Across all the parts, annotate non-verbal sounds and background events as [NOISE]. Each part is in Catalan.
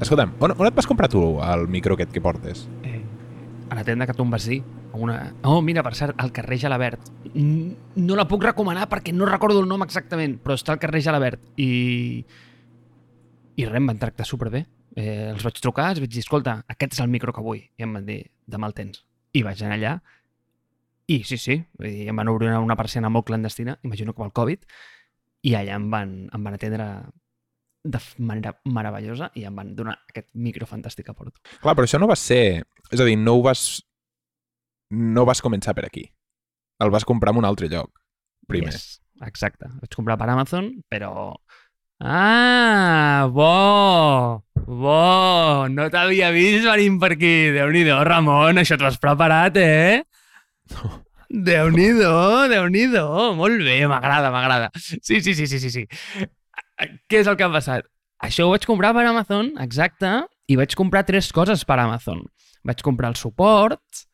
Escolta'm, on, on et vas comprar tu el micro aquest que portes? Eh, a la tenda que tu em vas dir. Una... Oh, mira, per cert, al carrer Gelabert. No la puc recomanar perquè no recordo el nom exactament, però està al carrer Gelabert. I... I res, em van tractar superbé. Eh, els vaig trucar, els vaig dir, escolta, aquest és el micro que vull. I em van dir, demà el tens. I vaig anar allà. I sí, sí, vull dir, em van obrir una, una persiana molt clandestina, imagino com el Covid, i allà em van, em van atendre de manera meravellosa i em van donar aquest micro fantàstic a Porto. Clar, però això no va ser... És a dir, no ho vas... No vas començar per aquí. El vas comprar en un altre lloc, primer. Yes, exacte. Vaig comprar per Amazon, però... Ah, bo! Bo! No t'havia vist venint per aquí. Déu-n'hi-do, Ramon, això t'ho has preparat, eh? Déu-n'hi-do, Déu-n'hi-do. Molt bé, m'agrada, m'agrada. Sí, sí, sí, sí, sí, sí. Què és el que ha passat? Això ho vaig comprar per Amazon, exacte, i vaig comprar tres coses per Amazon. Vaig comprar el suport,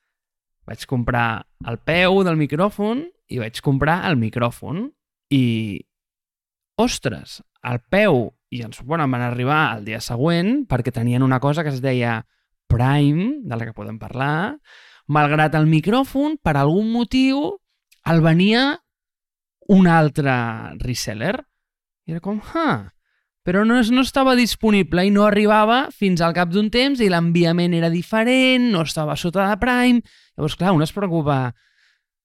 vaig comprar el peu del micròfon i vaig comprar el micròfon. I, ostres, el peu i el suport em van arribar el dia següent perquè tenien una cosa que es deia Prime, de la que podem parlar, malgrat el micròfon, per algun motiu, el venia un altre reseller. I era com, ah, però no, no estava disponible i no arribava fins al cap d'un temps i l'enviament era diferent, no estava sota de Prime. Llavors, clar, un es preocupa,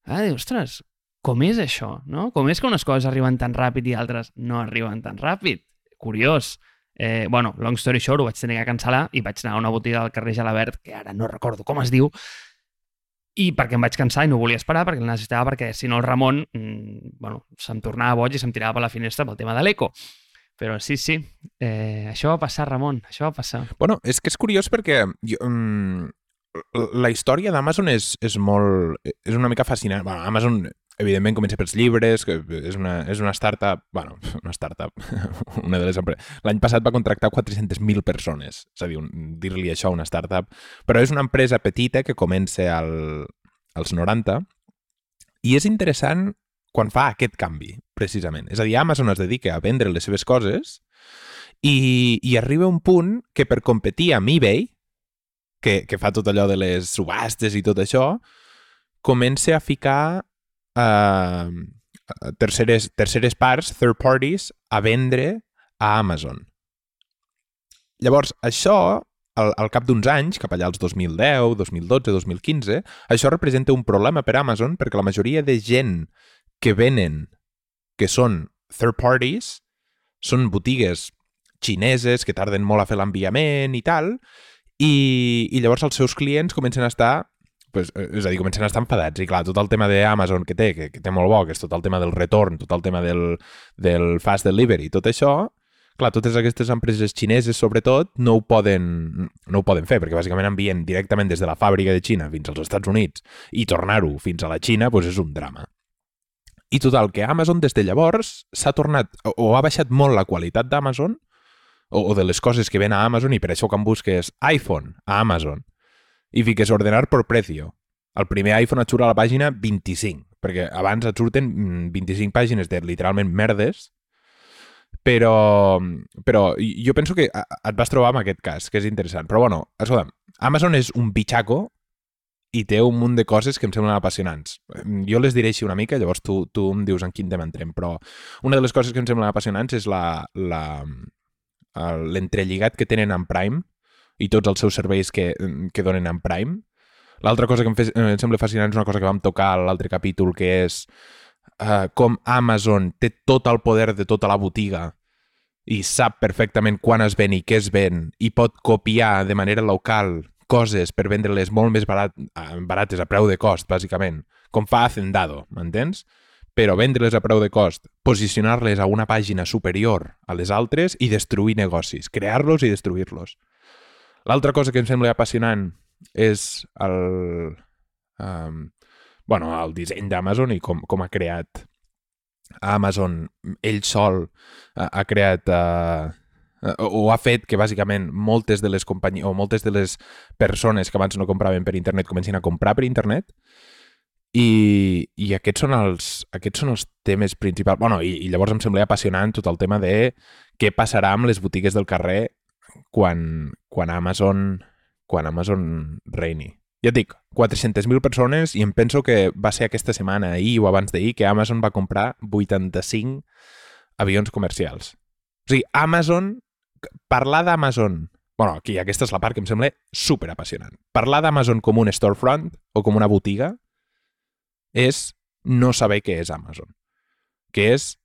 ah, diu, ostres, com és això, no? Com és que unes coses arriben tan ràpid i altres no arriben tan ràpid? Curiós. Eh, bueno, long story short, ho vaig tenir que cancel·lar i vaig anar a una botiga del carrer Gelabert, que ara no recordo com es diu, i perquè em vaig cansar i no volia esperar perquè el necessitava perquè si no el Ramon mm, bueno, se'm tornava boig i se'm tirava per la finestra pel tema de l'eco. Però sí, sí, eh, això va passar, Ramon, això va passar. Bueno, és que és curiós perquè jo, mm, la història d'Amazon és, és molt... és una mica fascinant. Bueno, Amazon, evidentment, comença pels llibres, que és una, és una startup... bueno, [LAUGHS] una startup, [LAUGHS] una de les empreses... L'any passat va contractar 400.000 persones, és a dir, dir-li això a una startup, però és una empresa petita que comença al, als 90 i és interessant quan fa aquest canvi, precisament. És a dir, Amazon es dedica a vendre les seves coses i, i arriba un punt que per competir amb eBay, que, que fa tot allò de les subhastes i tot això, comença a ficar eh, terceres, terceres parts, third parties, a vendre a Amazon. Llavors, això, al, al cap d'uns anys, cap allà als 2010, 2012, 2015, això representa un problema per Amazon perquè la majoria de gent que venen, que són third parties, són botigues xineses que tarden molt a fer l'enviament i tal, i, i llavors els seus clients comencen a estar pues, eh, és a dir, comencen a estar enfadats i clar, tot el tema d'Amazon que té, que, que té molt bo, que és tot el tema del retorn, tot el tema del, del fast delivery, tot això, clar, totes aquestes empreses xineses, sobretot, no ho poden, no ho poden fer, perquè bàsicament envien directament des de la fàbrica de Xina fins als Estats Units i tornar-ho fins a la Xina pues, és un drama. I total, que Amazon des de llavors s'ha tornat, o ha baixat molt la qualitat d'Amazon, o, o de les coses que ven a Amazon, i per això quan busques iPhone a Amazon i fiques ordenar per precio, el primer iPhone et surt a la pàgina 25, perquè abans et surten mm, 25 pàgines de literalment merdes, però, però jo penso que et vas trobar amb aquest cas, que és interessant. Però bueno, escolta'm, Amazon és un bitxaco i té un munt de coses que em semblen apassionants. Jo les diré així una mica, llavors tu, tu em dius en quin tema entrem, però una de les coses que em semblen apassionants és la, el- l'entrelligat que tenen amb Prime i tots els seus serveis que, que donen amb Prime. L'altra cosa que em, fe, em sembla fascinant és una cosa que vam tocar a l'altre capítol, que és uh, com Amazon té tot el poder de tota la botiga i sap perfectament quan es ven i què es ven i pot copiar de manera local coses per vendre-les molt més barat, eh, barates a preu de cost, bàsicament, com fa Hacendado, m'entens? Però vendre-les a preu de cost, posicionar-les a una pàgina superior a les altres i destruir negocis, crear-los i destruir-los. L'altra cosa que em sembla apassionant és el, um, bueno, el disseny d'Amazon i com, com ha creat Amazon ell sol ha, ha creat uh, o ha fet que bàsicament moltes de les companyies o moltes de les persones que abans no compraven per internet comencin a comprar per internet i, i aquests, són els, aquests són els temes principals. Bueno, i, i llavors em sembla apassionant tot el tema de què passarà amb les botigues del carrer quan, quan Amazon quan Amazon reini. Ja et dic, 400.000 persones i em penso que va ser aquesta setmana, ahir o abans d'ahir, que Amazon va comprar 85 avions comercials. O sigui, Amazon, parlar d'Amazon bueno, aquí aquesta és la part que em sembla super apassionant. Parlar d'Amazon com un storefront o com una botiga és no saber què és Amazon. Que és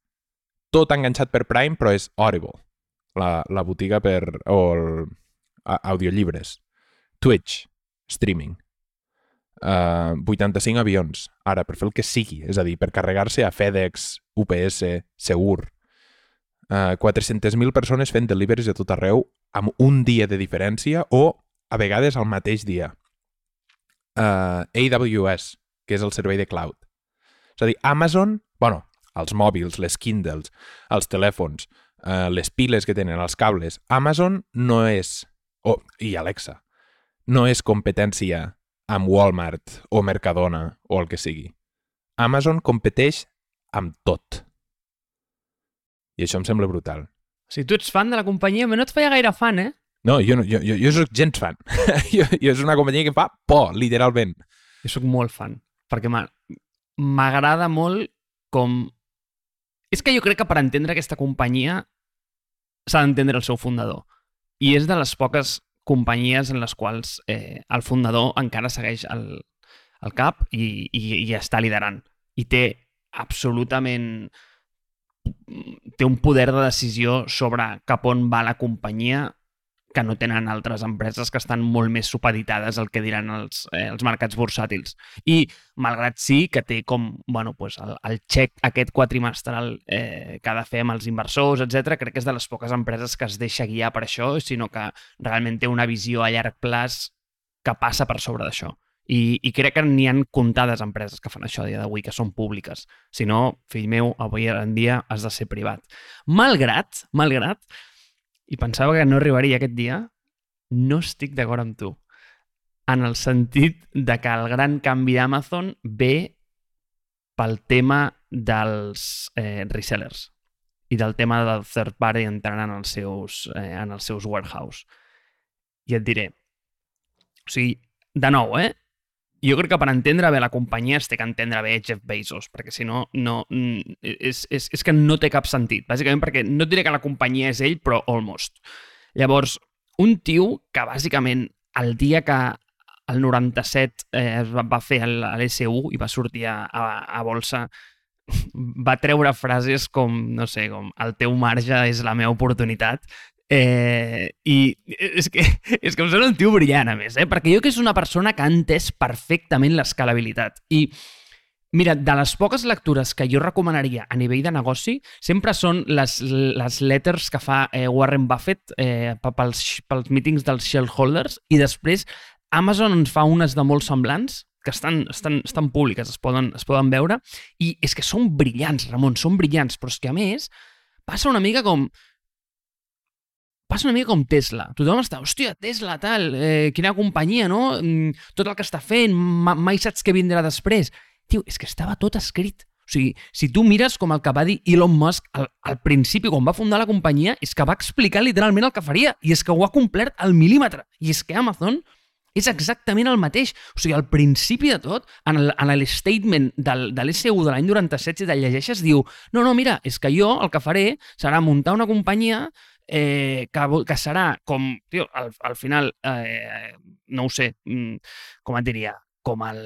tot enganxat per Prime, però és Audible, la, la botiga per... o el, a, audiollibres. Twitch, streaming. Uh, 85 avions, ara, per fer el que sigui, és a dir, per carregar-se a FedEx, UPS, Segur, uh, 400.000 persones fent deliveries a tot arreu amb un dia de diferència o a vegades al mateix dia. Uh, AWS, que és el servei de cloud. És a dir, Amazon, bueno, els mòbils, les Kindles, els telèfons, uh, les piles que tenen, els cables, Amazon no és, oh, i Alexa, no és competència amb Walmart o Mercadona o el que sigui. Amazon competeix amb tot. I això em sembla brutal. Si tu ets fan de la companyia, no et feia gaire fan, eh? No, jo, no, jo, jo, jo soc gens fan. [LAUGHS] jo, jo és una companyia que fa por, literalment. Jo sóc molt fan, perquè m'agrada molt com... És que jo crec que per entendre aquesta companyia s'ha d'entendre el seu fundador. I és de les poques companyies en les quals eh, el fundador encara segueix el, el cap i, i, i està liderant. I té absolutament té un poder de decisió sobre cap on va la companyia que no tenen altres empreses que estan molt més supeditades al que diran els, eh, els mercats bursàtils. I, malgrat sí que té com, bueno, pues el, el xec aquest quatrimestral eh, que ha de fer amb els inversors, etc crec que és de les poques empreses que es deixa guiar per això, sinó que realment té una visió a llarg plaç que passa per sobre d'això. I, i crec que n'hi han comptades empreses que fan això a dia d'avui, que són públiques. Si no, fill meu, avui en dia has de ser privat. Malgrat, malgrat, i pensava que no arribaria aquest dia, no estic d'acord amb tu. En el sentit de que el gran canvi d'Amazon ve pel tema dels eh, resellers i del tema del third party entrant en els seus, eh, en els seus warehouse. I et diré, o sigui, de nou, eh? Jo crec que per entendre bé la companyia es té que entendre bé Jeff Bezos, perquè si no, no mm, és, és, és que no té cap sentit. Bàsicament perquè no et diré que la companyia és ell, però almost. Llavors, un tio que bàsicament el dia que el 97 eh, es va fer l'SU i va sortir a, a, a bolsa va treure frases com, no sé, com el teu marge és la meva oportunitat Eh, I és que, és que em sembla un tio brillant, a més, eh? perquè jo que és una persona que ha entès perfectament l'escalabilitat. I Mira, de les poques lectures que jo recomanaria a nivell de negoci sempre són les, les letters que fa eh, Warren Buffett eh, pels, pels meetings dels shareholders i després Amazon ens fa unes de molt semblants que estan, estan, estan públiques, es poden, es poden veure, i és que són brillants, Ramon, són brillants, però és que a més passa una mica com passa una mica com Tesla. Tothom està, hòstia, Tesla, tal, eh, quina companyia, no? Mm, tot el que està fent, ma mai saps què vindrà després. Tio, és que estava tot escrit. O sigui, si tu mires com el que va dir Elon Musk al, al principi, quan va fundar la companyia, és que va explicar literalment el que faria, i és que ho ha complert al mil·límetre. I és que Amazon és exactament el mateix. O sigui, al principi de tot, en el, en el statement del, de l'SU de l'any 97, si te'l llegeixes, diu no, no, mira, és que jo el que faré serà muntar una companyia eh, que, que serà com, tio, al, al final, eh, no ho sé, mm, com et diria, com el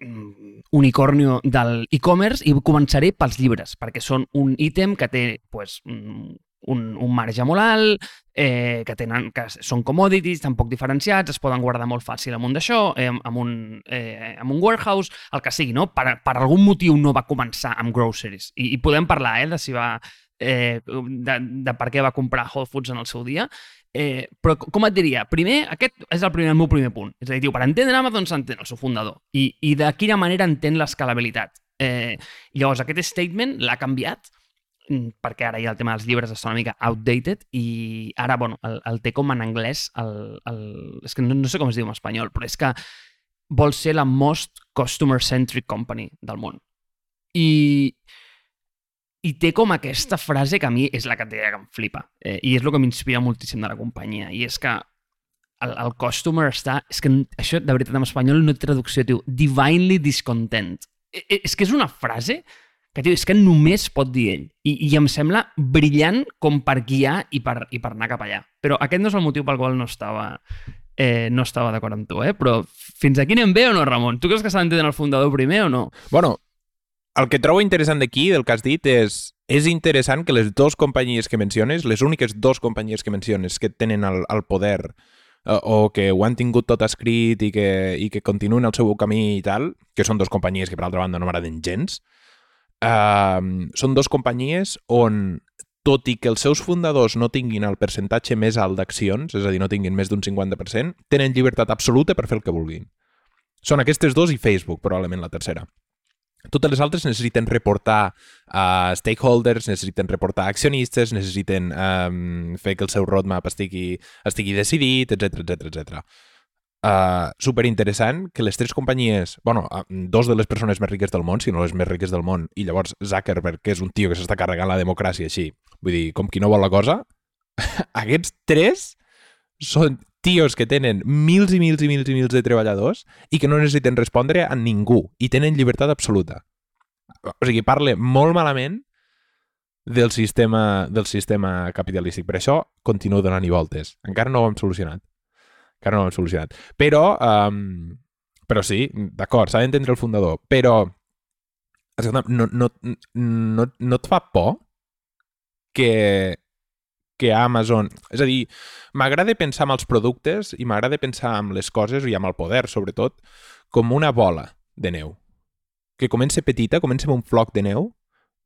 mm, unicornio del e-commerce i començaré pels llibres, perquè són un ítem que té pues, mm, un, un marge molt alt, eh, que, tenen, que són commodities, tan poc diferenciats, es poden guardar molt fàcil amunt d'això, eh, amb, un, eh, amb un warehouse, el que sigui, no? Per, per algun motiu no va començar amb groceries. I, i podem parlar eh, de si va eh, de, de per què va comprar Whole Foods en el seu dia. Eh, però com et diria, primer, aquest és el, primer, el meu primer punt. És a dir, per entendre Amazon s'entén el seu fundador i, i de quina manera entén l'escalabilitat. Eh, llavors, aquest statement l'ha canviat mm, perquè ara ja el tema dels llibres està una mica outdated i ara, bueno, el, el té com en anglès, el, el, és que no, no sé com es diu en espanyol, però és que vol ser la most customer-centric company del món. I i té com aquesta frase que a mi és la que, que em flipa. Eh, I és el que m'inspira moltíssim de la companyia. I és que el, el customer està... És que això, de veritat, en espanyol no té traducció, tio. Divinely discontent. I, és que és una frase que, tio, és que només pot dir ell. I, i em sembla brillant com per guiar i per, i per anar cap allà. Però aquest no és el motiu pel qual no estava eh, no estava d'acord amb tu, eh? Però fins aquí anem bé o no, Ramon? Tu creus que s'ha d'entendre el fundador primer o no? Bueno, el que trobo interessant d'aquí, del que has dit, és és interessant que les dues companyies que menciones, les úniques dues companyies que menciones que tenen el, el poder eh, o que ho han tingut tot escrit i que, i que continuen el seu camí i tal, que són dues companyies que per altra banda no m'agraden gens, uh, són dues companyies on tot i que els seus fundadors no tinguin el percentatge més alt d'accions, és a dir, no tinguin més d'un 50%, tenen llibertat absoluta per fer el que vulguin. Són aquestes dos i Facebook, probablement la tercera. Totes les altres necessiten reportar a uh, stakeholders, necessiten reportar accionistes, necessiten um, fer que el seu roadmap estigui, estigui decidit, etc etc etc. Uh, super interessant que les tres companyies, bueno, uh, dos de les persones més riques del món, si no les més riques del món, i llavors Zuckerberg, que és un tio que s'està carregant la democràcia així, vull dir, com qui no vol la cosa, [LAUGHS] aquests tres són tios que tenen mils i mils i mils i mils de treballadors i que no necessiten respondre a ningú i tenen llibertat absoluta. O sigui, parle molt malament del sistema, del sistema capitalístic. Per això continuo donant-hi voltes. Encara no ho hem solucionat. Encara no ho hem solucionat. Però, um, però sí, d'acord, s'ha d'entendre el fundador. Però, escolta, no, no, no, no et fa por que que Amazon... És a dir, m'agrada pensar en els productes i m'agrada pensar en les coses i amb el poder, sobretot, com una bola de neu. Que comença petita, comença amb un floc de neu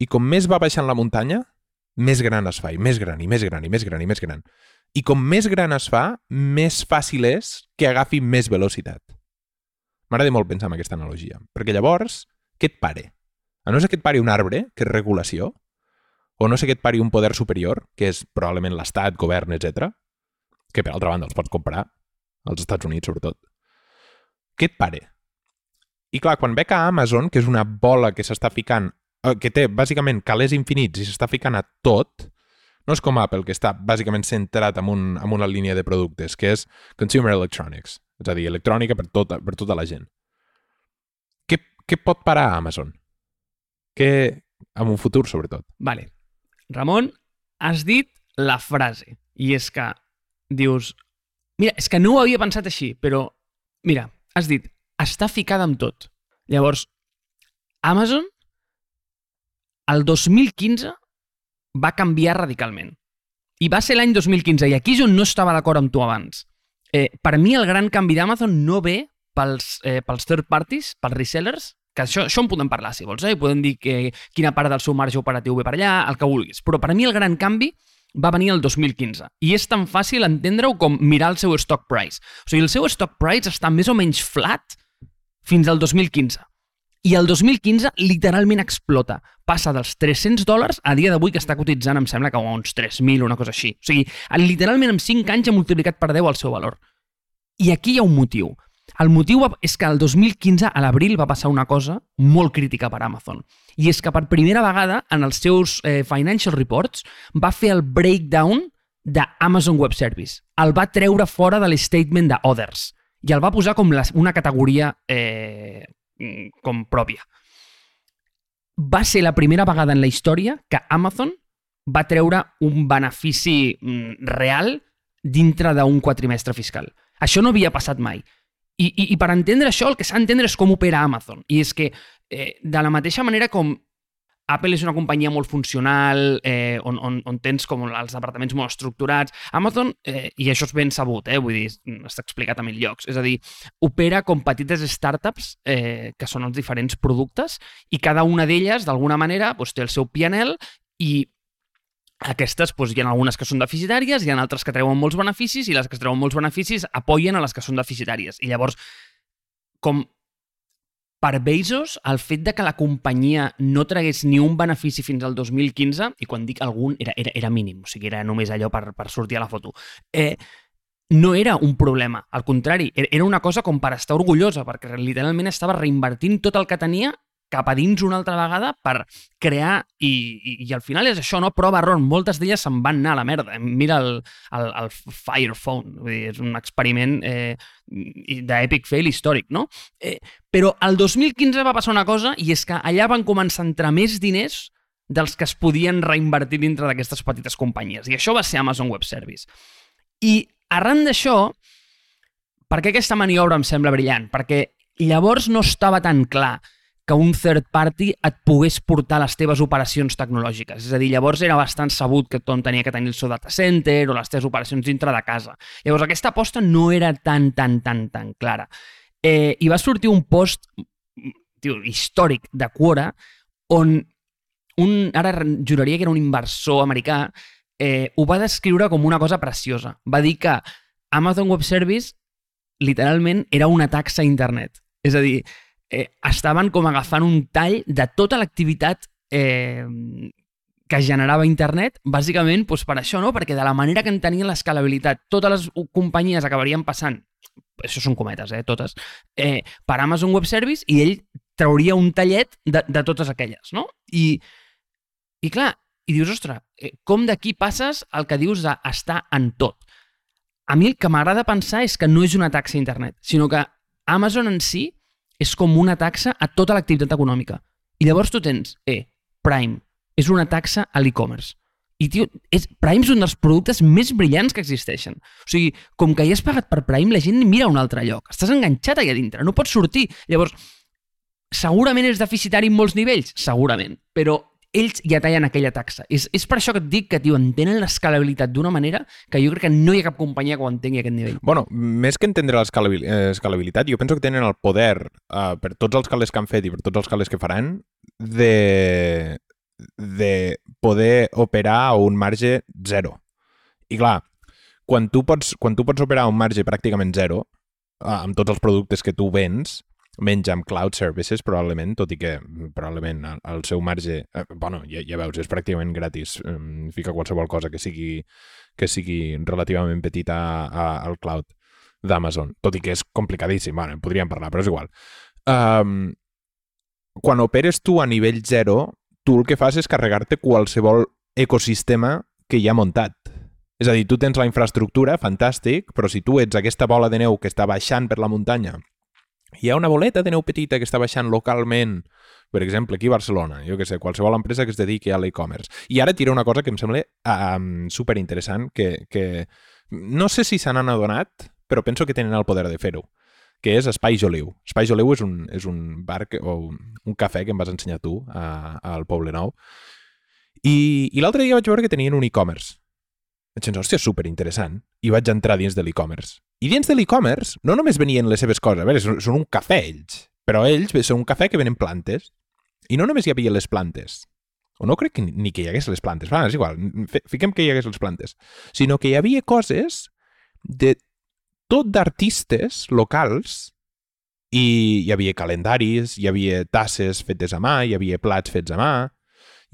i com més va baixant la muntanya, més gran es fa, i més gran, i més gran, i més gran, i més gran. I com més gran es fa, més fàcil és que agafi més velocitat. M'agrada molt pensar en aquesta analogia, perquè llavors, què et pare? A no ser que et pari un arbre, que és regulació, o no sé què et pari un poder superior, que és probablement l'Estat, govern, etc, que per altra banda els pots comprar, als Estats Units sobretot, què et pare? I clar, quan veig a Amazon, que és una bola que s'està ficant, eh, que té bàsicament calés infinits i s'està ficant a tot, no és com Apple, que està bàsicament centrat en, un, en una línia de productes, que és consumer electronics, és a dir, electrònica per tota, per tota la gent. Què, què pot parar Amazon? Què, en un futur, sobretot? Vale. Ramon, has dit la frase, i és que dius... Mira, és que no ho havia pensat així, però... Mira, has dit, està ficada amb tot. Llavors, Amazon, el 2015, va canviar radicalment. I va ser l'any 2015, i aquí on no estava d'acord amb tu abans. Eh, per mi, el gran canvi d'Amazon no ve pels, eh, pels third parties, pels resellers, que això, això en podem parlar, si vols, eh? podem dir que quina part del seu marge operatiu ve per allà, el que vulguis. Però per a mi el gran canvi va venir el 2015. I és tan fàcil entendre-ho com mirar el seu stock price. O sigui, el seu stock price està més o menys flat fins al 2015. I el 2015 literalment explota. Passa dels 300 dòlars a dia d'avui que està cotitzant, em sembla que a uns 3.000 o una cosa així. O sigui, literalment en 5 anys ha multiplicat per 10 el seu valor. I aquí hi ha un motiu. El motiu és que el 2015, a l'abril, va passar una cosa molt crítica per Amazon. I és que per primera vegada, en els seus eh, financial reports, va fer el breakdown d'Amazon Web Service. El va treure fora de l'statement de Others i el va posar com la, una categoria eh, com pròpia. Va ser la primera vegada en la història que Amazon va treure un benefici mm, real dintre d'un quatrimestre fiscal. Això no havia passat mai. I, i, I per entendre això, el que s'ha d'entendre és com opera Amazon. I és que, eh, de la mateixa manera com Apple és una companyia molt funcional, eh, on, on, on tens com els departaments molt estructurats. Amazon, eh, i això és ben sabut, eh, vull dir, està explicat a mil llocs, és a dir, opera com petites startups, eh, que són els diferents productes, i cada una d'elles, d'alguna manera, doncs, té el seu PNL i aquestes, doncs, hi ha algunes que són deficitàries, hi ha altres que treuen molts beneficis i les que treuen molts beneficis apoyen a les que són deficitàries. I llavors, com per Bezos, el fet de que la companyia no tragués ni un benefici fins al 2015, i quan dic algun, era, era, era mínim, o sigui, era només allò per, per sortir a la foto, eh, no era un problema, al contrari, era una cosa com per estar orgullosa, perquè literalment estava reinvertint tot el que tenia cap a dins una altra vegada per crear, i, i, i al final és això, no? Prova error. Moltes d'elles se'n van anar a la merda. Mira el, el, el Fire Phone, vull dir, és un experiment eh, d'èpic fail històric, no? Eh, però el 2015 va passar una cosa i és que allà van començar a entrar més diners dels que es podien reinvertir dintre d'aquestes petites companyies. I això va ser Amazon Web Service. I arran d'això, per què aquesta maniobra em sembla brillant? Perquè llavors no estava tan clar que un third party et pogués portar les teves operacions tecnològiques. És a dir, llavors era bastant sabut que tothom tenia que tenir el seu data center o les teves operacions dintre de casa. Llavors aquesta aposta no era tan, tan, tan, tan clara. Eh, I va sortir un post tio, històric de Quora on un, ara juraria que era un inversor americà, eh, ho va descriure com una cosa preciosa. Va dir que Amazon Web Service literalment era una taxa a internet. És a dir, eh, estaven com agafant un tall de tota l'activitat eh, que generava internet, bàsicament doncs per això, no? perquè de la manera que en tenien l'escalabilitat, totes les companyies acabarien passant, això són cometes, eh, totes, eh, per Amazon Web Service i ell trauria un tallet de, de totes aquelles, no? I, i clar, i dius, ostres, eh, com d'aquí passes el que dius d'estar en tot? A mi el que m'agrada pensar és que no és una taxa a internet, sinó que Amazon en si és com una taxa a tota l'activitat econòmica. I llavors tu tens, eh, Prime, és una taxa a l'e-commerce. I, tio, és, Prime és un dels productes més brillants que existeixen. O sigui, com que hi has pagat per Prime, la gent mira a un altre lloc. Estàs enganxat allà dintre, no pots sortir. Llavors, segurament és deficitari en molts nivells? Segurament. Però ells ja tallen aquella taxa. És, és per això que et dic que, tio, entenen l'escalabilitat d'una manera que jo crec que no hi ha cap companyia que ho entengui a aquest nivell. Bueno, més que entendre l'escalabilitat, jo penso que tenen el poder, uh, per tots els calés que han fet i per tots els calés que faran, de, de poder operar a un marge zero. I clar, quan tu pots, quan tu pots operar a un marge pràcticament zero, uh, amb tots els productes que tu vens, menys amb cloud services probablement, tot i que mm, probablement el, el seu marge, eh, bueno, ja, ja veus, és pràcticament gratis, eh, fica qualsevol cosa que sigui, que sigui relativament petita a, al cloud d'Amazon, tot i que és complicadíssim, bueno, en podríem parlar, però és igual. Um, quan operes tu a nivell zero, tu el que fas és carregar-te qualsevol ecosistema que hi ha muntat. És a dir, tu tens la infraestructura, fantàstic, però si tu ets aquesta bola de neu que està baixant per la muntanya hi ha una boleta de neu petita que està baixant localment, per exemple, aquí a Barcelona, jo que sé, qualsevol empresa que es dediqui a l'e-commerce. I ara tira una cosa que em sembla um, superinteressant, que, que no sé si se n'han adonat, però penso que tenen el poder de fer-ho, que és Espai Joliu. Espai Joliu és un, és un bar que, o un cafè que em vas ensenyar tu a, al Poble Nou. I, i l'altre dia vaig veure que tenien un e-commerce. Vaig pensar, hòstia, superinteressant. I vaig entrar dins de l'e-commerce. I dins de l'e-commerce no només venien les seves coses, a veure, són, són un cafè ells, però ells són un cafè que venen plantes. I no només hi havia les plantes, o no crec que ni que hi hagués les plantes, va, és igual, fiquem que hi hagués les plantes, sinó que hi havia coses de tot d'artistes locals i hi havia calendaris, hi havia tasses fetes a mà, hi havia plats fets a mà,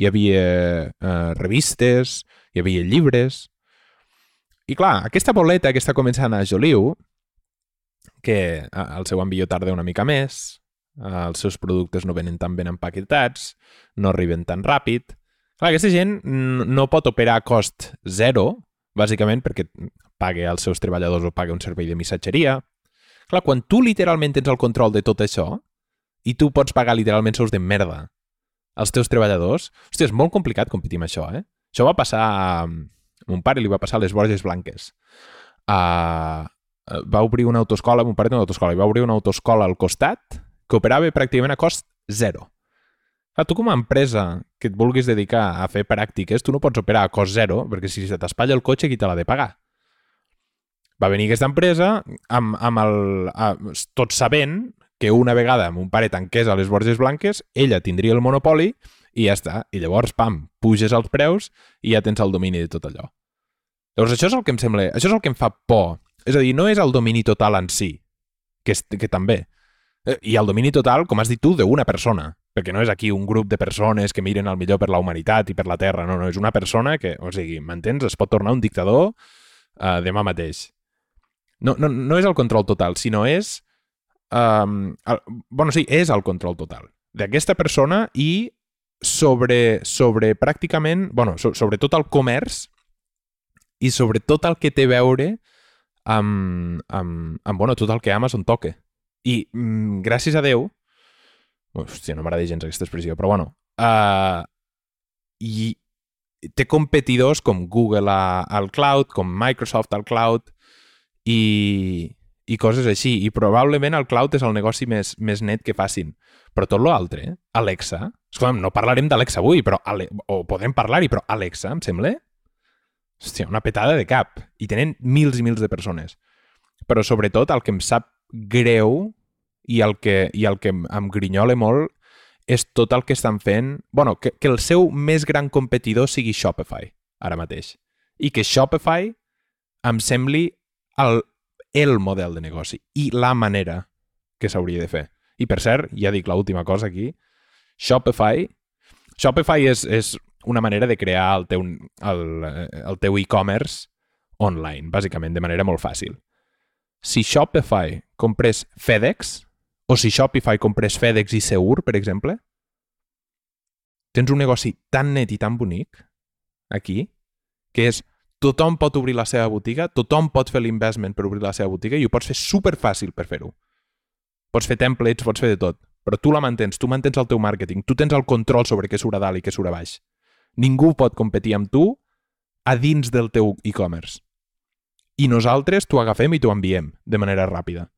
hi havia eh, revistes, hi havia llibres, i clar, aquesta boleta que està començant a Joliu, que el seu envió tarda una mica més, els seus productes no venen tan ben empaquetats, no arriben tan ràpid... Clar, aquesta gent no pot operar a cost zero, bàsicament perquè pague als seus treballadors o pague un servei de missatgeria. Clar, quan tu literalment tens el control de tot això i tu pots pagar literalment sous de merda als teus treballadors, hòstia, és molt complicat competir amb això, eh? Això va passar mon pare li va passar les Borges Blanques. Uh, va obrir una autoscola, mon pare té una autoscola, i va obrir una autoscola al costat que operava pràcticament a cost zero. Clar, tu com a empresa que et vulguis dedicar a fer pràctiques, tu no pots operar a cost zero, perquè si se t'espatlla el cotxe, qui te l'ha de pagar? Va venir aquesta empresa amb, amb el, a, tot sabent que una vegada mon pare tanqués a les Borges Blanques, ella tindria el monopoli i ja està. I llavors, pam, puges els preus i ja tens el domini de tot allò. Llavors, això és el que em sembla... Això és el que em fa por. És a dir, no és el domini total en si, que, és, que també. Eh, I el domini total, com has dit tu, d'una persona. Perquè no és aquí un grup de persones que miren el millor per la humanitat i per la Terra. No, no, és una persona que, o sigui, m'entens? Es pot tornar un dictador uh, demà mateix. No, no, no és el control total, sinó és... Um, el, bueno, sí, és el control total. d'aquesta persona i sobre, sobre pràcticament, bueno, so, sobre tot el comerç i sobre tot el que té a veure amb, amb, amb bueno, tot el que Amazon toque. I mm, gràcies a Déu, hòstia, no m'agrada gens aquesta expressió, però bueno, uh, i té competidors com Google a, al cloud, com Microsoft al cloud i, i coses així. I probablement el cloud és el negoci més, més net que facin. Però tot l'altre, eh? Alexa... Escolta, no parlarem d'Alexa avui, però Ale... o podem parlar-hi, però Alexa, em sembla... Hòstia, una petada de cap. I tenen mils i mils de persones. Però sobretot el que em sap greu i el que, i el que em grinyola molt és tot el que estan fent... bueno, que, que el seu més gran competidor sigui Shopify, ara mateix. I que Shopify em sembli el, el model de negoci i la manera que s'hauria de fer. I per cert, ja dic l'última cosa aquí, Shopify Shopify és, és una manera de crear el teu, el, el teu e-commerce online, bàsicament, de manera molt fàcil. Si Shopify comprés FedEx, o si Shopify comprés FedEx i Seur, per exemple, tens un negoci tan net i tan bonic aquí, que és tothom pot obrir la seva botiga, tothom pot fer l'investment per obrir la seva botiga i ho pots fer super fàcil per fer-ho. Pots fer templates, pots fer de tot, però tu la mantens, tu mantens el teu màrqueting, tu tens el control sobre què surt a dalt i què surt a baix. Ningú pot competir amb tu a dins del teu e-commerce. I nosaltres t'ho agafem i t'ho enviem de manera ràpida.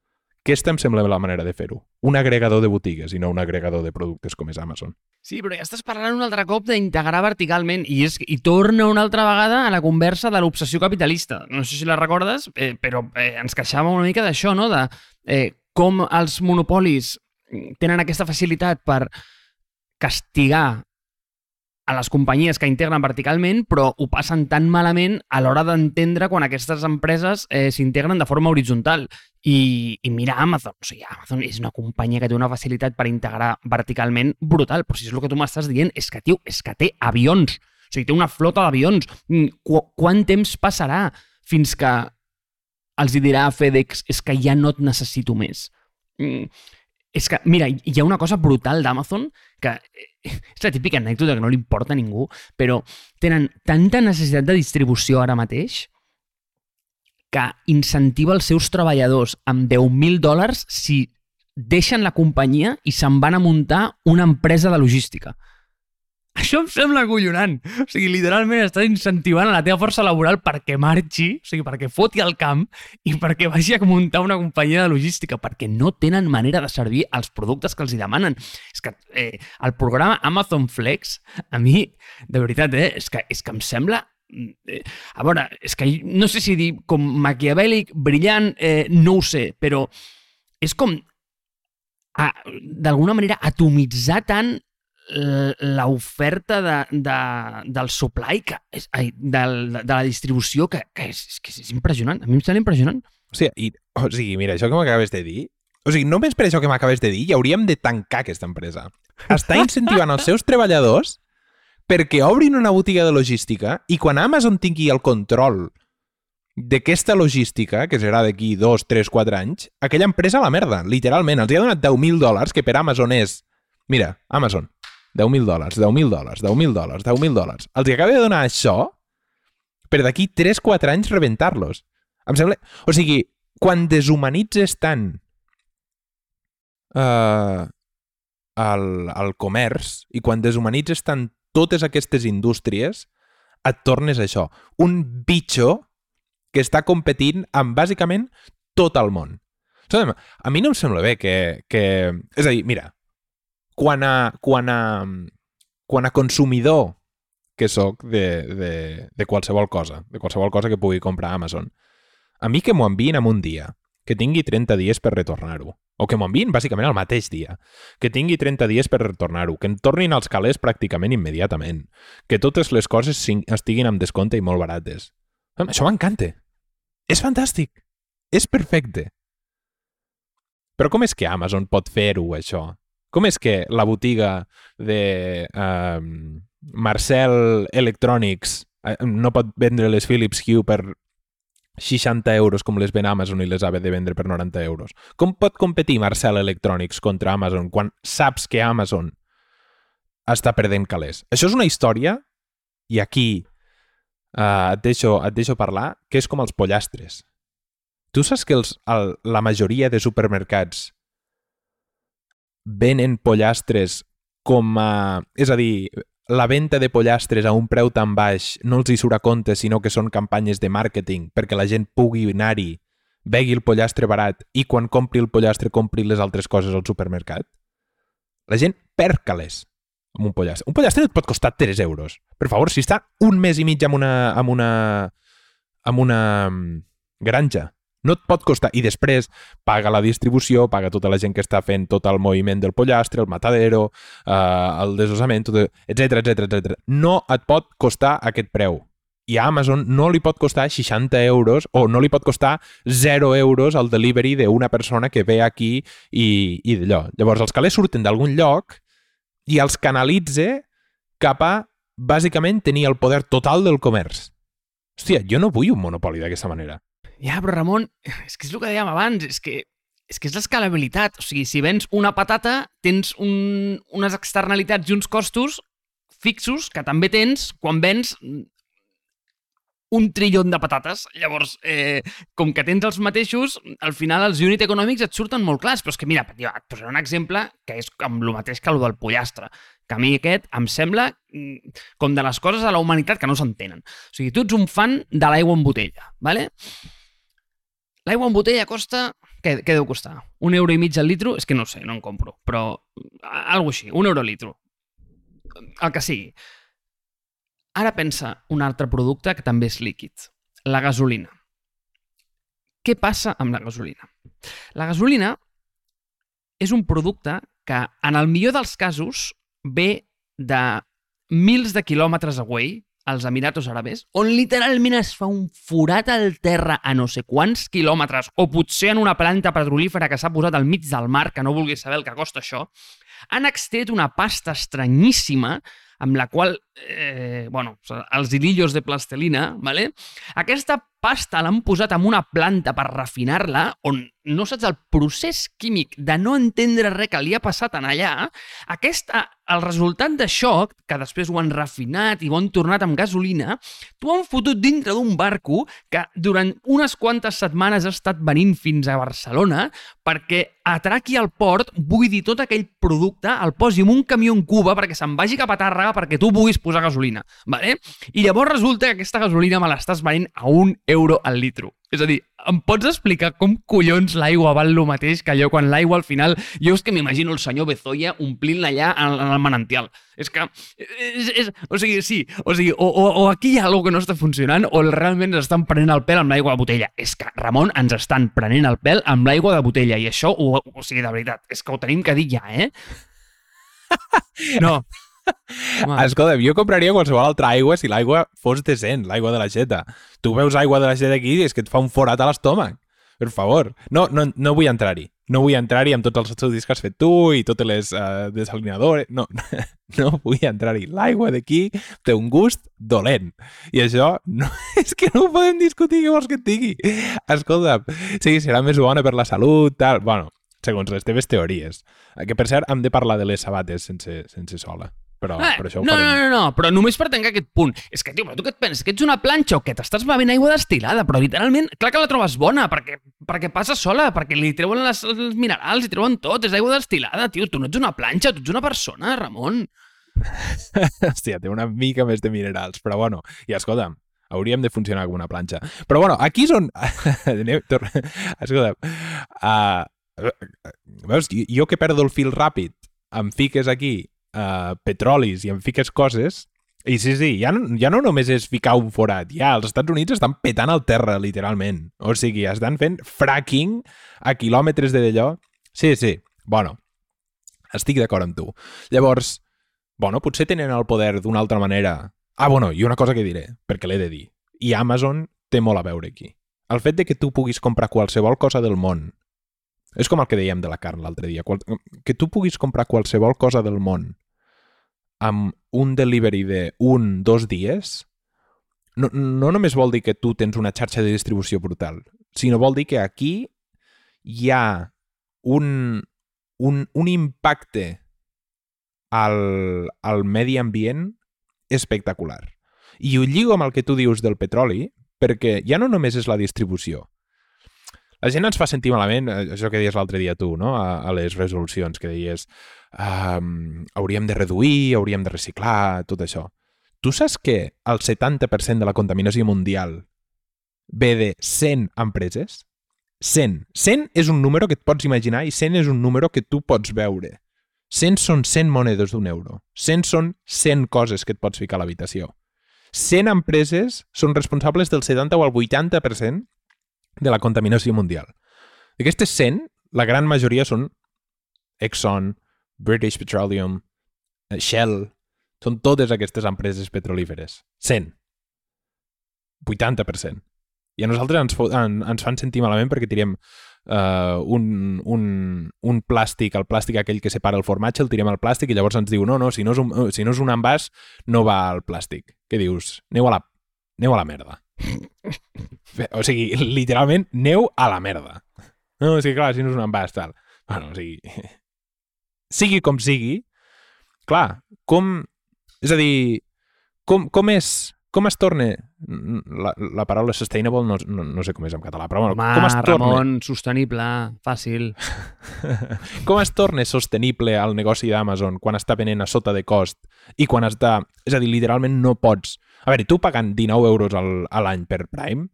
Aquesta em sembla la manera de fer-ho. Un agregador de botigues i no un agregador de productes com és Amazon. Sí, però ja estàs parlant un altre cop d'integrar verticalment i, és, i torna una altra vegada a la conversa de l'obsessió capitalista. No sé si la recordes, eh, però eh, ens queixàvem una mica d'això, no? De eh, com els monopolis tenen aquesta facilitat per castigar a les companyies que integren verticalment, però ho passen tan malament a l'hora d'entendre quan aquestes empreses eh, s'integren de forma horitzontal. I, I mira Amazon. O sigui, Amazon és una companyia que té una facilitat per integrar verticalment brutal, però si és el que tu m'estàs dient, és que, tio, és que té avions. O sigui, té una flota d'avions. Mm, qu quant temps passarà fins que els dirà a FedEx és que ja no et necessito més? Mm, és que, mira, hi ha una cosa brutal d'Amazon que eh, és la típica anècdota que no li importa a ningú, però tenen tanta necessitat de distribució ara mateix que incentiva els seus treballadors amb 10.000 dòlars si deixen la companyia i se'n van a muntar una empresa de logística. Això em sembla acollonant. O sigui, literalment estàs incentivant a la teva força laboral perquè marxi, o sigui, perquè foti al camp i perquè vagi a muntar una companyia de logística, perquè no tenen manera de servir els productes que els hi demanen. És que eh, el programa Amazon Flex, a mi, de veritat, eh, és, que, és que em sembla a veure, és que no sé si dir com maquiavèlic, brillant, eh, no ho sé, però és com d'alguna manera atomitzar tant l'oferta de, de, del supply, que és, ai, del, de la distribució, que, que, és, que és impressionant. A mi em sembla impressionant. O sigui, i, o sigui mira, això que m'acabes de dir, o sigui, només per això que m'acabes de dir, ja hauríem de tancar aquesta empresa. Està [LAUGHS] incentivant els seus treballadors perquè obrin una botiga de logística i quan Amazon tingui el control d'aquesta logística, que serà d'aquí 2, 3, 4 anys, aquella empresa a la merda, literalment. Els ha donat 10.000 dòlars, que per Amazon és... Mira, Amazon, 10.000 dòlars, 10.000 dòlars, 10.000 dòlars, 10.000 dòlars. Els acaba de donar això per d'aquí 3-4 anys rebentar-los. Em sembla... O sigui, quan deshumanitzes tant uh, el, el comerç i quan deshumanitzes tant totes aquestes indústries, et tornes això. Un bitxo que està competint amb bàsicament tot el món. A mi no em sembla bé que... que... És a dir, mira, quan a, quan a, quan a consumidor que sóc de, de, de qualsevol cosa, de qualsevol cosa que pugui comprar a Amazon, a mi que m'ho enviïn en un dia, que tingui 30 dies per retornar-ho, o que m'ho bàsicament el mateix dia, que tingui 30 dies per retornar-ho, que em tornin als calés pràcticament immediatament, que totes les coses estiguin amb descompte i molt barates. Això m'encanta. És fantàstic. És perfecte. Però com és que Amazon pot fer-ho, això? Com és que la botiga de uh, Marcel Electronics uh, no pot vendre les Philips Hue per 60 euros com les ven Amazon i les ha de vendre per 90 euros? Com pot competir Marcel Electronics contra Amazon quan saps que Amazon està perdent calés? Això és una història, i aquí uh, et, deixo, et deixo parlar, que és com els pollastres. Tu saps que els, el, la majoria de supermercats venen pollastres com a... És a dir, la venda de pollastres a un preu tan baix no els hi surt a compte, sinó que són campanyes de màrqueting perquè la gent pugui anar-hi, vegui el pollastre barat i quan compri el pollastre compri les altres coses al supermercat? La gent perd calés amb un pollastre. Un pollastre et pot costar 3 euros. Per favor, si està un mes i mig amb una, amb una, amb una mm, granja no et pot costar. I després paga la distribució, paga tota la gent que està fent tot el moviment del pollastre, el matadero, eh, el desossament, etc etc etc. No et pot costar aquest preu. I a Amazon no li pot costar 60 euros o no li pot costar 0 euros el delivery d'una persona que ve aquí i, i d'allò. Llavors, els calés surten d'algun lloc i els canalitze cap a, bàsicament, tenir el poder total del comerç. Hòstia, jo no vull un monopoli d'aquesta manera. Ja, però Ramon, és que és el que dèiem abans, és que és que és l'escalabilitat. O sigui, si vens una patata, tens un, unes externalitats i uns costos fixos que també tens quan vens un trillon de patates. Llavors, eh, com que tens els mateixos, al final els unit econòmics et surten molt clars. Però és que, mira, et posaré un exemple que és amb el mateix que el del pollastre. Que a mi aquest em sembla mm, com de les coses de la humanitat que no s'entenen. O sigui, tu ets un fan de l'aigua en botella, ¿vale? L'aigua en botella costa... Què, què deu costar? Un euro i mig al litro? És que no sé, no en compro. Però algo així, un euro al litro. El que sigui. Ara pensa un altre producte que també és líquid. La gasolina. Què passa amb la gasolina? La gasolina és un producte que, en el millor dels casos, ve de mils de quilòmetres away, als Emiratos Àrabes, on literalment es fa un forat al terra a no sé quants quilòmetres, o potser en una planta petrolífera que s'ha posat al mig del mar, que no vulgui saber el que costa això, han extret una pasta estranyíssima amb la qual, eh, bueno, els hilillos de plastelina, ¿vale? aquesta pasta l'han posat en una planta per refinar-la, on no saps el procés químic de no entendre res que li ha passat en allà, aquesta, el resultat d'això, que després ho han refinat i ho han tornat amb gasolina, t'ho han fotut dintre d'un barco que durant unes quantes setmanes ha estat venint fins a Barcelona perquè atraqui al port, buidi tot aquell producte, el posi en un camió en Cuba perquè se'n vagi cap a Tàrrega perquè tu puguis posar gasolina. Vale? I llavors resulta que aquesta gasolina me l'estàs venint a un euro al litro. És a dir, em pots explicar com collons l'aigua val el mateix que allò quan l'aigua al final... Jo és que m'imagino el senyor Bezoya omplint-la allà en, en el manantial. És que... És, és, o sigui, sí, o sigui, o, o, o aquí hi ha alguna que no està funcionant o realment ens estan prenent el pèl amb l'aigua de botella. És que, Ramon, ens estan prenent el pèl amb l'aigua de botella i això, o, o sigui, de veritat, és que ho tenim que dir ja, eh? [LAUGHS] No, Home. Escolta, jo compraria qualsevol altra aigua si l'aigua fos decent, l'aigua de la xeta. Tu veus aigua de la xeta aquí i és que et fa un forat a l'estómac. Per favor. No, no, no vull entrar-hi. No vull entrar-hi amb tots els estudis que has fet tu i totes les uh, desalinadores. No, [LAUGHS] no vull entrar-hi. L'aigua d'aquí té un gust dolent. I això no, [LAUGHS] és que no ho podem discutir, què vols que et digui? Escolta, sí, serà més bona per la salut, tal... Bueno, segons les teves teories. Que, per cert, hem de parlar de les sabates sense, sense sola però, eh, però això ho no, farem. no, no, no, però només per tancar aquest punt. És que, tio, però tu què et penses? Que ets una planxa o que t'estàs bevent aigua destilada? Però literalment, clar que la trobes bona, perquè, perquè passa sola, perquè li treuen les, els minerals, li treuen tot, és aigua destilada, tio. Tu no ets una planxa, tu ets una persona, Ramon. [LAUGHS] Hòstia, té una mica més de minerals, però bueno, i escolta'm, hauríem de funcionar com una planxa. Però bueno, aquí és on... [LAUGHS] Escolta, uh, veus, jo que perdo el fil ràpid, em fiques aquí uh, petrolis i en fiques coses, i sí, sí, ja no, ja no només és ficar un forat, ja els Estats Units estan petant el terra, literalment. O sigui, estan fent fracking a quilòmetres de d'allò. Sí, sí, bueno, estic d'acord amb tu. Llavors, bueno, potser tenen el poder d'una altra manera. Ah, bueno, i una cosa que diré, perquè l'he de dir. I Amazon té molt a veure aquí. El fet de que tu puguis comprar qualsevol cosa del món és com el que dèiem de la carn l'altre dia. Que tu puguis comprar qualsevol cosa del món amb un delivery de un, dos dies, no, no només vol dir que tu tens una xarxa de distribució brutal, sinó vol dir que aquí hi ha un, un, un impacte al, al medi ambient espectacular. I ho lligo amb el que tu dius del petroli, perquè ja no només és la distribució. La gent ens fa sentir malament, eh, això que deies l'altre dia tu, no? a, a les resolucions, que deies um, hauríem de reduir, hauríem de reciclar, tot això. Tu saps que el 70% de la contaminació mundial ve de 100 empreses? 100. 100 és un número que et pots imaginar i 100 és un número que tu pots veure. 100 són 100 monedes d'un euro. 100 són 100 coses que et pots ficar a l'habitació. 100 empreses són responsables del 70 o el 80% de la contaminació mundial. D'aquestes 100, la gran majoria són Exxon, British Petroleum, eh, Shell, són totes aquestes empreses petrolíferes. 100. 80%. I a nosaltres ens, en, ens fan sentir malament perquè tirem uh, un, un, un plàstic, el plàstic aquell que separa el formatge, el tirem al plàstic i llavors ens diu no, no, si no és un, si no és un envàs no va al plàstic. Què dius? Neu a la, neu a la merda. O sigui, literalment, neu a la merda. No, o sigui, clar, si no és un envàs, tal. Bueno, o sigui... [LAUGHS] sigui com sigui, clar, com... És a dir, com, com és com es torna... La, la paraula sustainable no, no, no sé com és en català, però bueno, Home, com es torna... Ramon, sostenible, fàcil. [LAUGHS] com es torna sostenible el negoci d'Amazon quan està venent a sota de cost i quan està... És a dir, literalment no pots... A veure, tu pagant 19 euros al, a l'any per Prime,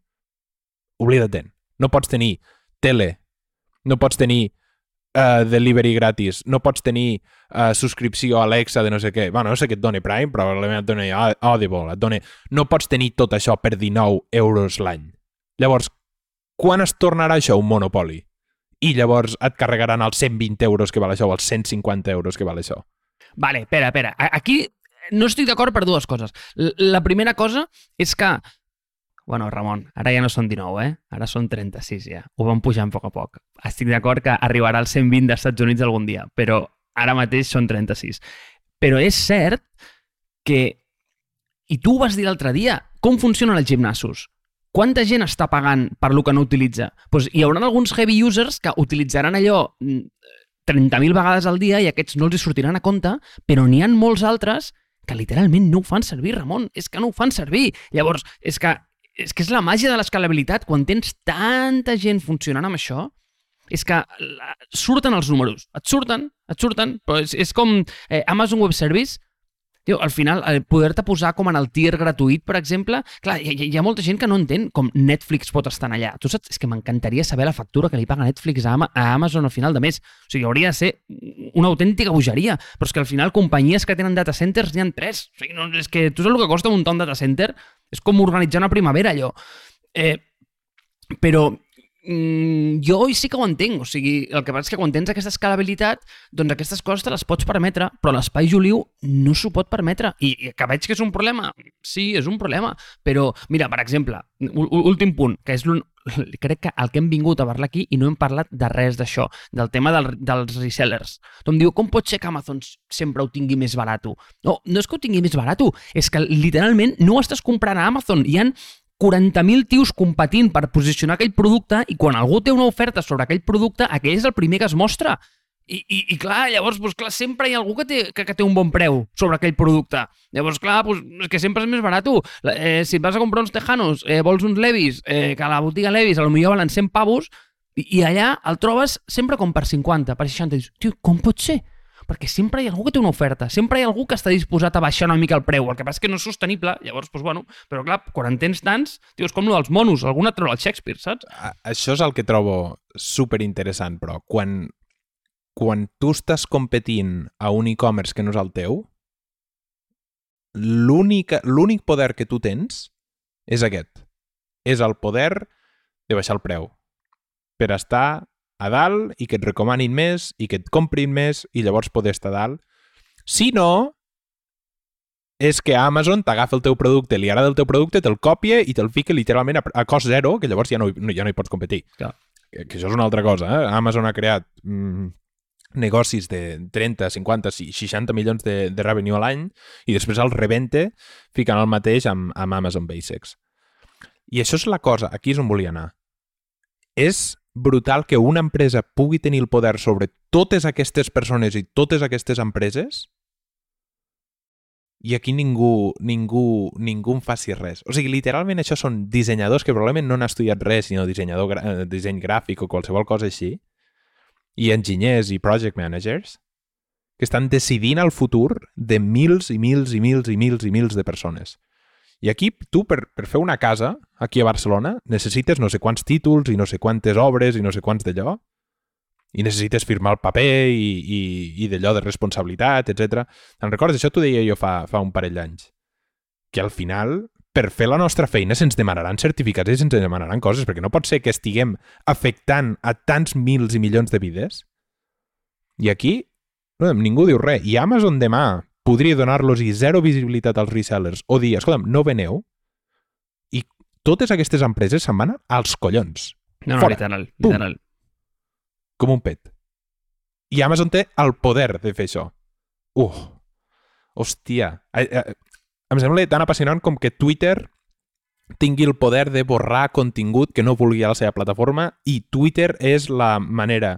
oblida-te'n. No pots tenir tele, no pots tenir uh, delivery gratis, no pots tenir uh, subscripció a Alexa de no sé què. Bueno, no sé què et dona Prime, probablement et dona Audible, et dona... No pots tenir tot això per 19 euros l'any. Llavors, quan es tornarà això un monopoli? I llavors et carregaran els 120 euros que val això o els 150 euros que val això. Vale, espera, espera. Aquí no estic d'acord per dues coses. La primera cosa és que Bueno, Ramon, ara ja no són 19, eh? Ara són 36 ja. Ho van pujant a poc a poc. Estic d'acord que arribarà als 120 dels Estats Units algun dia, però ara mateix són 36. Però és cert que... I tu ho vas dir l'altre dia, com funcionen els gimnasos? Quanta gent està pagant per lo que no utilitza? Pues hi haurà alguns heavy users que utilitzaran allò 30.000 mm, vegades al dia i aquests no els hi sortiran a compte, però n'hi han molts altres que literalment no ho fan servir, Ramon. És que no ho fan servir. Llavors, és que és que és la màgia de l'escalabilitat. Quan tens tanta gent funcionant amb això, és que surten els números. Et surten, et surten, però és, és com eh, Amazon Web Service, Tio, al final, eh, poder-te posar com en el tier gratuït, per exemple, clar, hi, hi ha molta gent que no entén com Netflix pot estar allà. Tu saps? És que m'encantaria saber la factura que li paga Netflix a, a Amazon al final de mes. O sigui, hauria de ser una autèntica bogeria, però és que al final companyies que tenen data centers n'hi ha tres. O sigui, no, és que tu saps el que costa un data center? És com organitzar una primavera, allò. Eh, però mm, jo sí que ho entenc, o sigui, el que passa és que quan tens aquesta escalabilitat, doncs aquestes coses te les pots permetre, però l'espai Juliu no s'ho pot permetre. I, I que veig que és un problema, sí, és un problema, però, mira, per exemple, últim punt, que és [LAUGHS] crec que el que hem vingut a parlar aquí i no hem parlat de res d'això, del tema del, dels resellers. Em diu, com pot ser que Amazon sempre ho tingui més barat? No, no és que ho tingui més barat, és que literalment no ho estàs comprant a Amazon. Hi han 40.000 tios competint per posicionar aquell producte i quan algú té una oferta sobre aquell producte, aquell és el primer que es mostra. I, i, i clar, llavors, doncs, clar, sempre hi ha algú que té, que, que té un bon preu sobre aquell producte. Llavors, clar, doncs, és que sempre és més barat. Eh, si vas a comprar uns tejanos, eh, vols uns Levis, eh, que a la botiga Levis potser valen 100 pavos, i, i allà el trobes sempre com per 50, per 60. I dius, tio, com pot ser? Perquè sempre hi ha algú que té una oferta, sempre hi ha algú que està disposat a baixar una mica el preu, el que passa és que no és sostenible, llavors, doncs, bueno, però clar, quan en tens tants, tio, és com el dels monos, alguna troba el Shakespeare, saps? A això és el que trobo super interessant, però quan, quan tu estàs competint a un e-commerce que no és el teu, l'únic poder que tu tens és aquest. És el poder de baixar el preu per estar a dalt i que et recomanin més i que et comprin més i llavors poder estar a dalt. Si no, és que Amazon t'agafa el teu producte, li agrada el teu producte, te'l copia i te'l fica literalment a, a cost zero, que llavors ja no, ja no hi pots competir. Clar. Que, que això és una altra cosa. Eh? Amazon ha creat mm, negocis de 30, 50, 60 milions de, de revenue a l'any i després el rebente ficant el mateix amb, amb Amazon Basics. I això és la cosa, aquí és on volia anar. És brutal que una empresa pugui tenir el poder sobre totes aquestes persones i totes aquestes empreses i aquí ningú, ningú, ningú en faci res. O sigui, literalment això són dissenyadors que probablement no han estudiat res, sinó dissenyador, eh, disseny gràfic o qualsevol cosa així, i enginyers i project managers, que estan decidint el futur de mils i mils i mils i mils i mils de persones. I aquí, tu, per, per fer una casa, aquí a Barcelona, necessites no sé quants títols i no sé quantes obres i no sé quants d'allò, i necessites firmar el paper i, i, i d'allò de responsabilitat, etc. Te'n recordes? Això t'ho deia jo fa, fa un parell d'anys. Que al final, per fer la nostra feina, se'ns demanaran certificats i se'ns demanaran coses, perquè no pot ser que estiguem afectant a tants mils i milions de vides. I aquí, no, ningú diu res. I Amazon demà podria donar-los i zero visibilitat als resellers o dir, escolta'm, no veneu, i totes aquestes empreses se'n van als collons. No, no, Fora. literal, Pum. literal. com un pet. I Amazon té el poder de fer això. Uh, hòstia. Eh, eh, Em sembla tan apassionant com que Twitter tingui el poder de borrar contingut que no vulgui a la seva plataforma i Twitter és la manera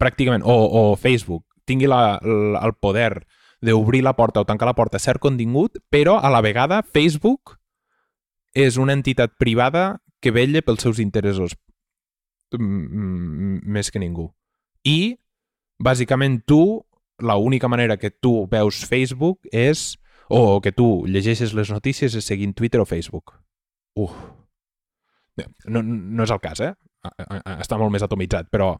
pràcticament, o, o Facebook, tingui la, la, el poder d'obrir la porta o tancar la porta a cert contingut, però a la vegada Facebook és una entitat privada que vella pels seus interessos més que ningú. I, bàsicament, tu, la única manera que tu veus Facebook és, o que tu llegeixes les notícies és seguint Twitter o Facebook. Uf. No, no és el cas, eh? Està molt més atomitzat, però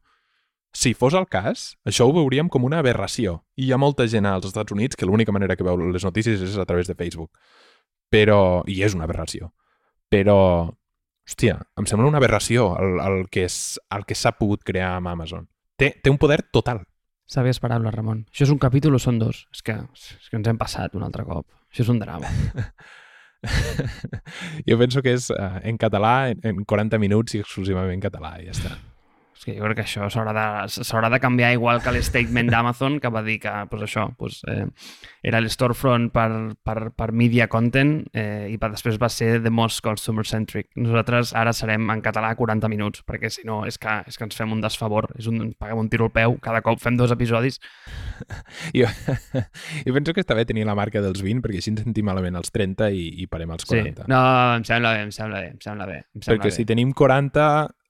si fos el cas, això ho veuríem com una aberració. I hi ha molta gent als Estats Units que l'única manera que veu les notícies és a través de Facebook. Però... I és una aberració. Però... Hòstia, em sembla una aberració el, el que és- el que s'ha pogut crear amb Amazon. Té, té un poder total. Sàvies paraules, Ramon. Això és un capítol o són dos? És que, és que ens hem passat un altre cop. Això és un drama. [LAUGHS] jo penso que és uh, en català, en, en 40 minuts i exclusivament en català, i ja està. És que jo crec que això s'haurà de, de canviar igual que l'statement d'Amazon que va dir que pues això, pues, eh, era l'storefront per, per, per media content eh, i per després va ser the most consumer centric. Nosaltres ara serem en català 40 minuts, perquè si no és que, és que ens fem un desfavor, és un, ens paguem un tiro al peu, cada cop fem dos episodis. [LAUGHS] Jo, jo penso que està bé tenir la marca dels 20 perquè així ens sentim malament als 30 i, i parem als 40. No, em sembla bé, em sembla bé, em sembla bé. Em sembla perquè bé. si tenim 40,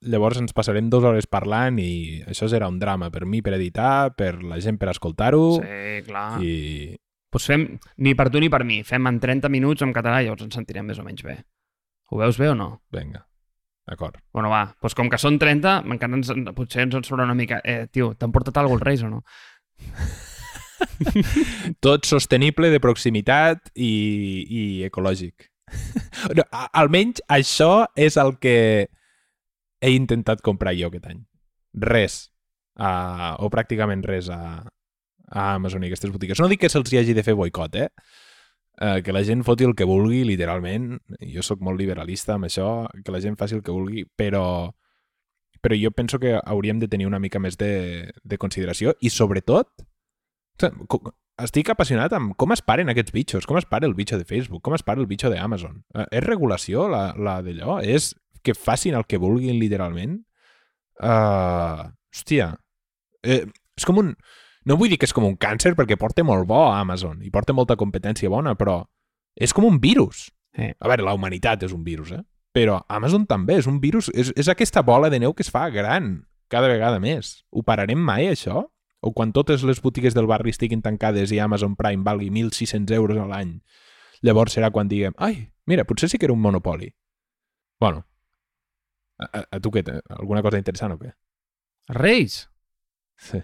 llavors ens passarem dues hores parlant i això serà un drama per mi per editar, per la gent per escoltar-ho Sí, clar. i... Pues fem, ni per tu ni per mi, fem en 30 minuts en català i llavors ens sentirem més o menys bé. Ho veus bé o no? Vinga, d'acord. Bueno, va, doncs com que són 30, encara ens, potser ens en sobra una mica. Eh, tio, t'han portat alguna als Reis o no? [LAUGHS] Tot sostenible, de proximitat i, i ecològic. [LAUGHS] No, almenys això és el que he intentat comprar jo aquest any. Res. Uh, o pràcticament res a, a Amazon i aquestes botigues. No dic que se'ls hi hagi de fer boicot, eh? Uh, que la gent foti el que vulgui, literalment. Jo sóc molt liberalista amb això, que la gent faci el que vulgui, però però jo penso que hauríem de tenir una mica més de, de consideració i sobretot estic apassionat amb com es paren aquests bitxos, com es para el bitxo de Facebook, com es para el bitxo d'Amazon. Eh, és regulació, la, la d'allò? És que facin el que vulguin, literalment? Uh, hòstia. Eh, és com un... No vull dir que és com un càncer, perquè porta molt bo a Amazon i porta molta competència bona, però és com un virus. Eh. A veure, la humanitat és un virus, eh? Però Amazon també és un virus, és, és aquesta bola de neu que es fa gran cada vegada més. Ho pararem mai, això? O quan totes les botigues del barri estiguin tancades i Amazon Prime valgui 1.600 euros a l'any, llavors serà quan diguem, ai, mira, potser sí que era un monopoli. Bueno, a, a, tu què? Alguna cosa interessant o què? Reis? Sí.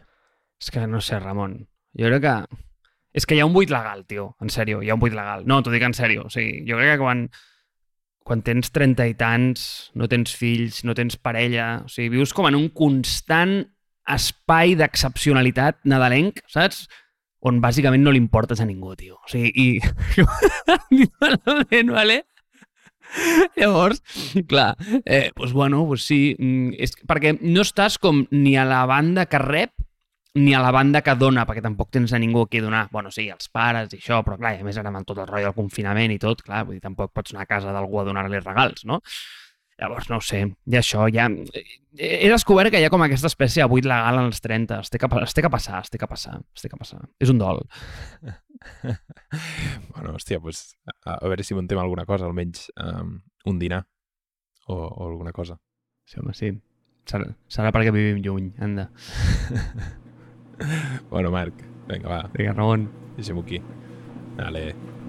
És que no sé, Ramon. Jo crec que... És que hi ha un buit legal, tio. En sèrio, hi ha un buit legal. No, t'ho dic en sèrio. O sigui, jo crec que quan, quan tens 30 i tants, no tens fills, no tens parella, o sigui, vius com en un constant espai d'excepcionalitat nadalenc, saps? On bàsicament no li importes a ningú, tio. O sigui, i... [LAUGHS] Vale? [LAUGHS] Llavors, clar, eh, doncs bueno, doncs sí, mm, és, perquè no estàs com ni a la banda que rep ni a la banda que dona, perquè tampoc tens a ningú aquí donar. Bueno, sí, els pares i això, però clar, a més ara amb tot el rotllo del confinament i tot, clar, vull dir, tampoc pots anar a casa d'algú a donar-li regals, no? Llavors, no ho sé, i això ja... He descobert que hi ha com aquesta espècie de buit legal als 30. Es té que, es té que passar, es té que passar, es té que passar. És un dol. [LAUGHS] bueno, hòstia, pues, a, a veure si muntem alguna cosa, almenys um, un dinar o, o alguna cosa. Sí, home, sí. Serà, serà perquè vivim lluny, anda. [LAUGHS] bueno, Marc, vinga, va. Vinga, Ramon. Deixem-ho aquí. Vale.